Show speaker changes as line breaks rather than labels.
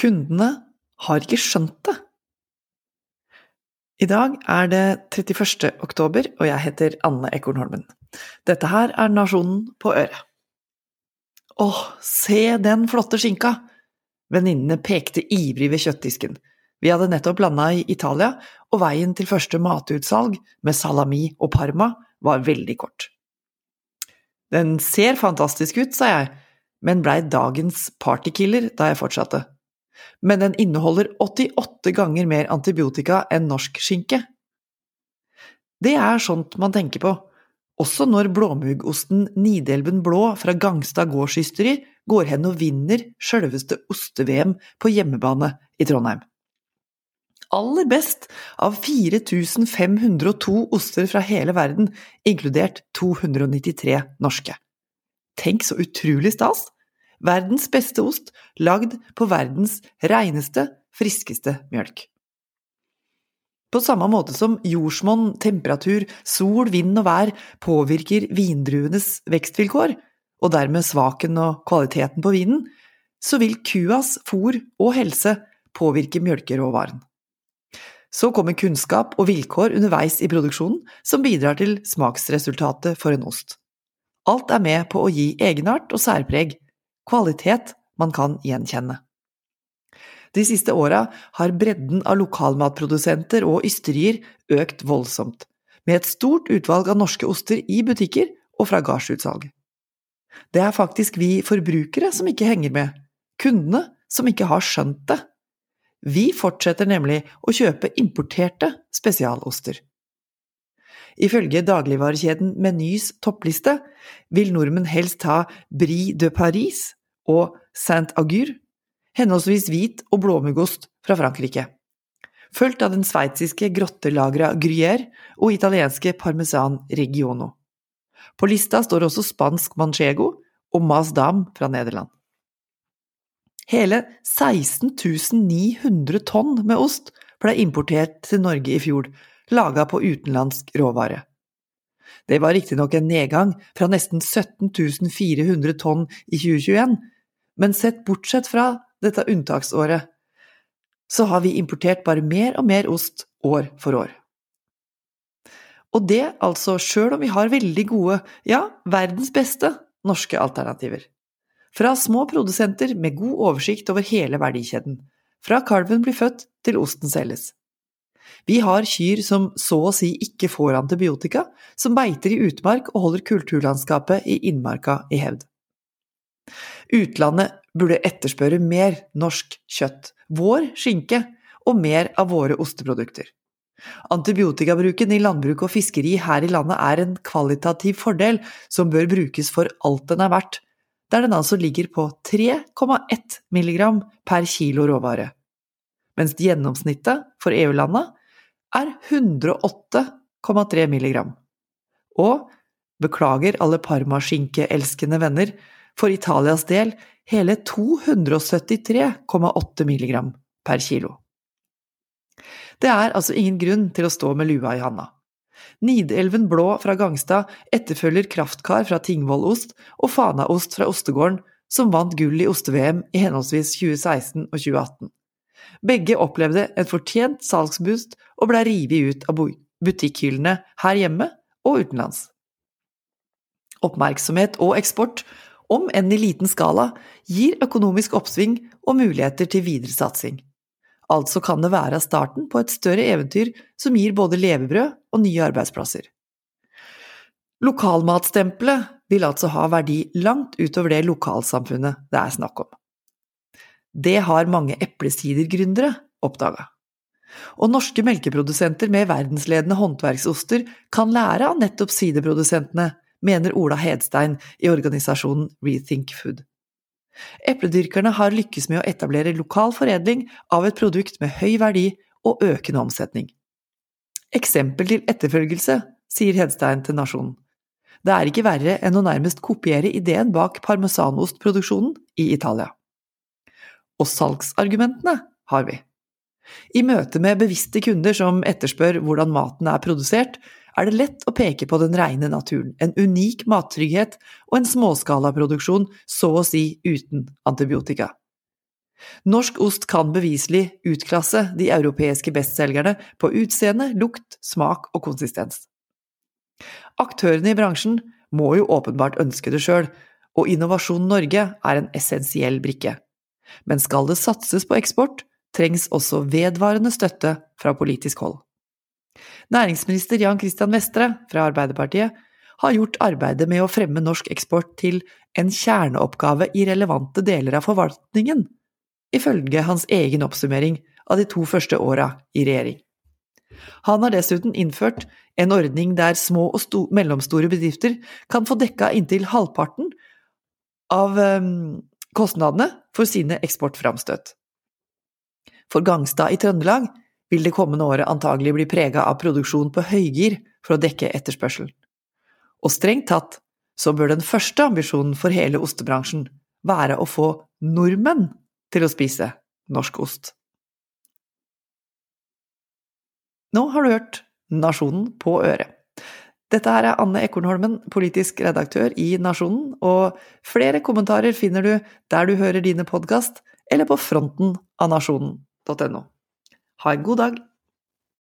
Kundene har ikke skjønt det. I dag er det 31. oktober, og jeg heter Anne Ekornholmen. Dette her er Nasjonen på øret. Åh, se den flotte skinka! Venninnene pekte ivrig ved kjøttdisken. Vi hadde nettopp landa i Italia, og veien til første matutsalg, med salami og parma, var veldig kort. Den ser fantastisk ut, sa jeg, men blei dagens partykiller da jeg fortsatte men den inneholder 88 ganger mer antibiotika enn norsk skinke. Det er sånt man tenker på, også når blåmuggosten Nidelven Blå fra Gangstad gårdsysteri går hen og vinner sjølveste oste-VM på hjemmebane i Trondheim. Aller best av 4502 oster fra hele verden, inkludert 293 norske. Tenk så utrolig stas! Verdens beste ost, lagd på verdens reineste, friskeste mjølk. På samme måte som jordsmonn, temperatur, sol, vind og vær påvirker vindruenes vekstvilkår, og dermed svaken og kvaliteten på vinen, så vil kuas fôr og helse påvirke mjølkeråvaren. Så kommer kunnskap og vilkår underveis i produksjonen som bidrar til smaksresultatet for en ost. Alt er med på å gi egenart og særpreg, kvalitet man kan gjenkjenne. De siste åra har bredden av lokalmatprodusenter og ysterier økt voldsomt, med et stort utvalg av norske oster i butikker og fra gardsutsalg. Det er faktisk vi forbrukere som ikke henger med, kundene som ikke har skjønt det. Vi fortsetter nemlig å kjøpe importerte spesialoster. Ifølge dagligvarekjeden Menys toppliste vil nordmenn helst ha Brie de Paris og Saint-Agur, henholdsvis hvit og blåmuggost fra Frankrike, fulgt av den sveitsiske grottelagra Gruyère og italienske parmesan Regiono. På lista står også spansk manchego og Mazdam fra Nederland. Hele 16 900 tonn med ost ble importert til Norge i fjor, laga på utenlandsk råvare. Det var riktignok en nedgang fra nesten 17 400 tonn i 2021, men sett bortsett fra dette unntaksåret, så har vi importert bare mer og mer ost år for år. Og det altså sjøl om vi har veldig gode, ja, verdens beste, norske alternativer. Fra små produsenter med god oversikt over hele verdikjeden, fra kalven blir født til osten selges. Vi har kyr som så å si ikke får antibiotika, som beiter i utmark og holder kulturlandskapet i innmarka i hevd. Utlandet burde etterspørre mer norsk kjøtt, vår skinke og mer av våre osteprodukter. Antibiotikabruken i landbruk og fiskeri her i landet er en kvalitativ fordel som bør brukes for alt den er verdt, der den altså ligger på 3,1 mg per kilo råvare, mens gjennomsnittet for EU-landet er 108,3 milligram. Og, beklager alle parmaskinkeelskende venner, for Italias del hele 273,8 milligram per kilo. Det er altså ingen grunn til å stå med lua i handa. Nidelven Blå fra Gangstad etterfølger Kraftkar fra Tingvollost og Fanaost fra Ostegården, som vant gull i oste-VM i henholdsvis 2016 og 2018. Begge opplevde en fortjent salgsboost og ble revet ut av butikkhyllene her hjemme og utenlands. Oppmerksomhet og eksport, om enn i liten skala, gir økonomisk oppsving og muligheter til videre satsing. Altså kan det være starten på et større eventyr som gir både levebrød og nye arbeidsplasser. Lokalmatstempelet vil altså ha verdi langt utover det lokalsamfunnet det er snakk om. Det har mange eplesidergründere oppdaga. Og norske melkeprodusenter med verdensledende håndverksoster kan lære av nettopp siderprodusentene, mener Ola Hedstein i organisasjonen Rethink Food. Epledyrkerne har lykkes med å etablere lokal foredling av et produkt med høy verdi og økende omsetning. Eksempel til etterfølgelse, sier Hedstein til Nasjonen. Det er ikke verre enn å nærmest kopiere ideen bak parmesanostproduksjonen i Italia. Og salgsargumentene har vi. I møte med bevisste kunder som etterspør hvordan maten er produsert, er det lett å peke på den reine naturen, en unik mattrygghet og en småskalaproduksjon så å si uten antibiotika. Norsk ost kan beviselig utklasse de europeiske bestselgerne på utseende, lukt, smak og konsistens. Aktørene i bransjen må jo åpenbart ønske det sjøl, og Innovasjon Norge er en essensiell brikke. Men skal det satses på eksport, trengs også vedvarende støtte fra politisk hold. Næringsminister Jan Christian Vestre fra Arbeiderpartiet har gjort arbeidet med å fremme norsk eksport til en kjerneoppgave i relevante deler av forvaltningen, ifølge hans egen oppsummering av de to første åra i regjering. Han har dessuten innført en ordning der små og mellomstore bedrifter kan få dekka inntil halvparten av um, kostnadene for sine eksportframstøt. For Gangstad i Trøndelag vil det kommende året antagelig bli prega av produksjon på høygir for å dekke etterspørselen. Og strengt tatt så bør den første ambisjonen for hele ostebransjen være å få nordmenn til å spise norsk ost. Nå har du hørt Nasjonen på øret. Dette her er Anne Ekornholmen, politisk redaktør i Nasjonen, og flere kommentarer finner du der du hører dine podkast, eller på fronten av nasjonen.no. Ha en god dag!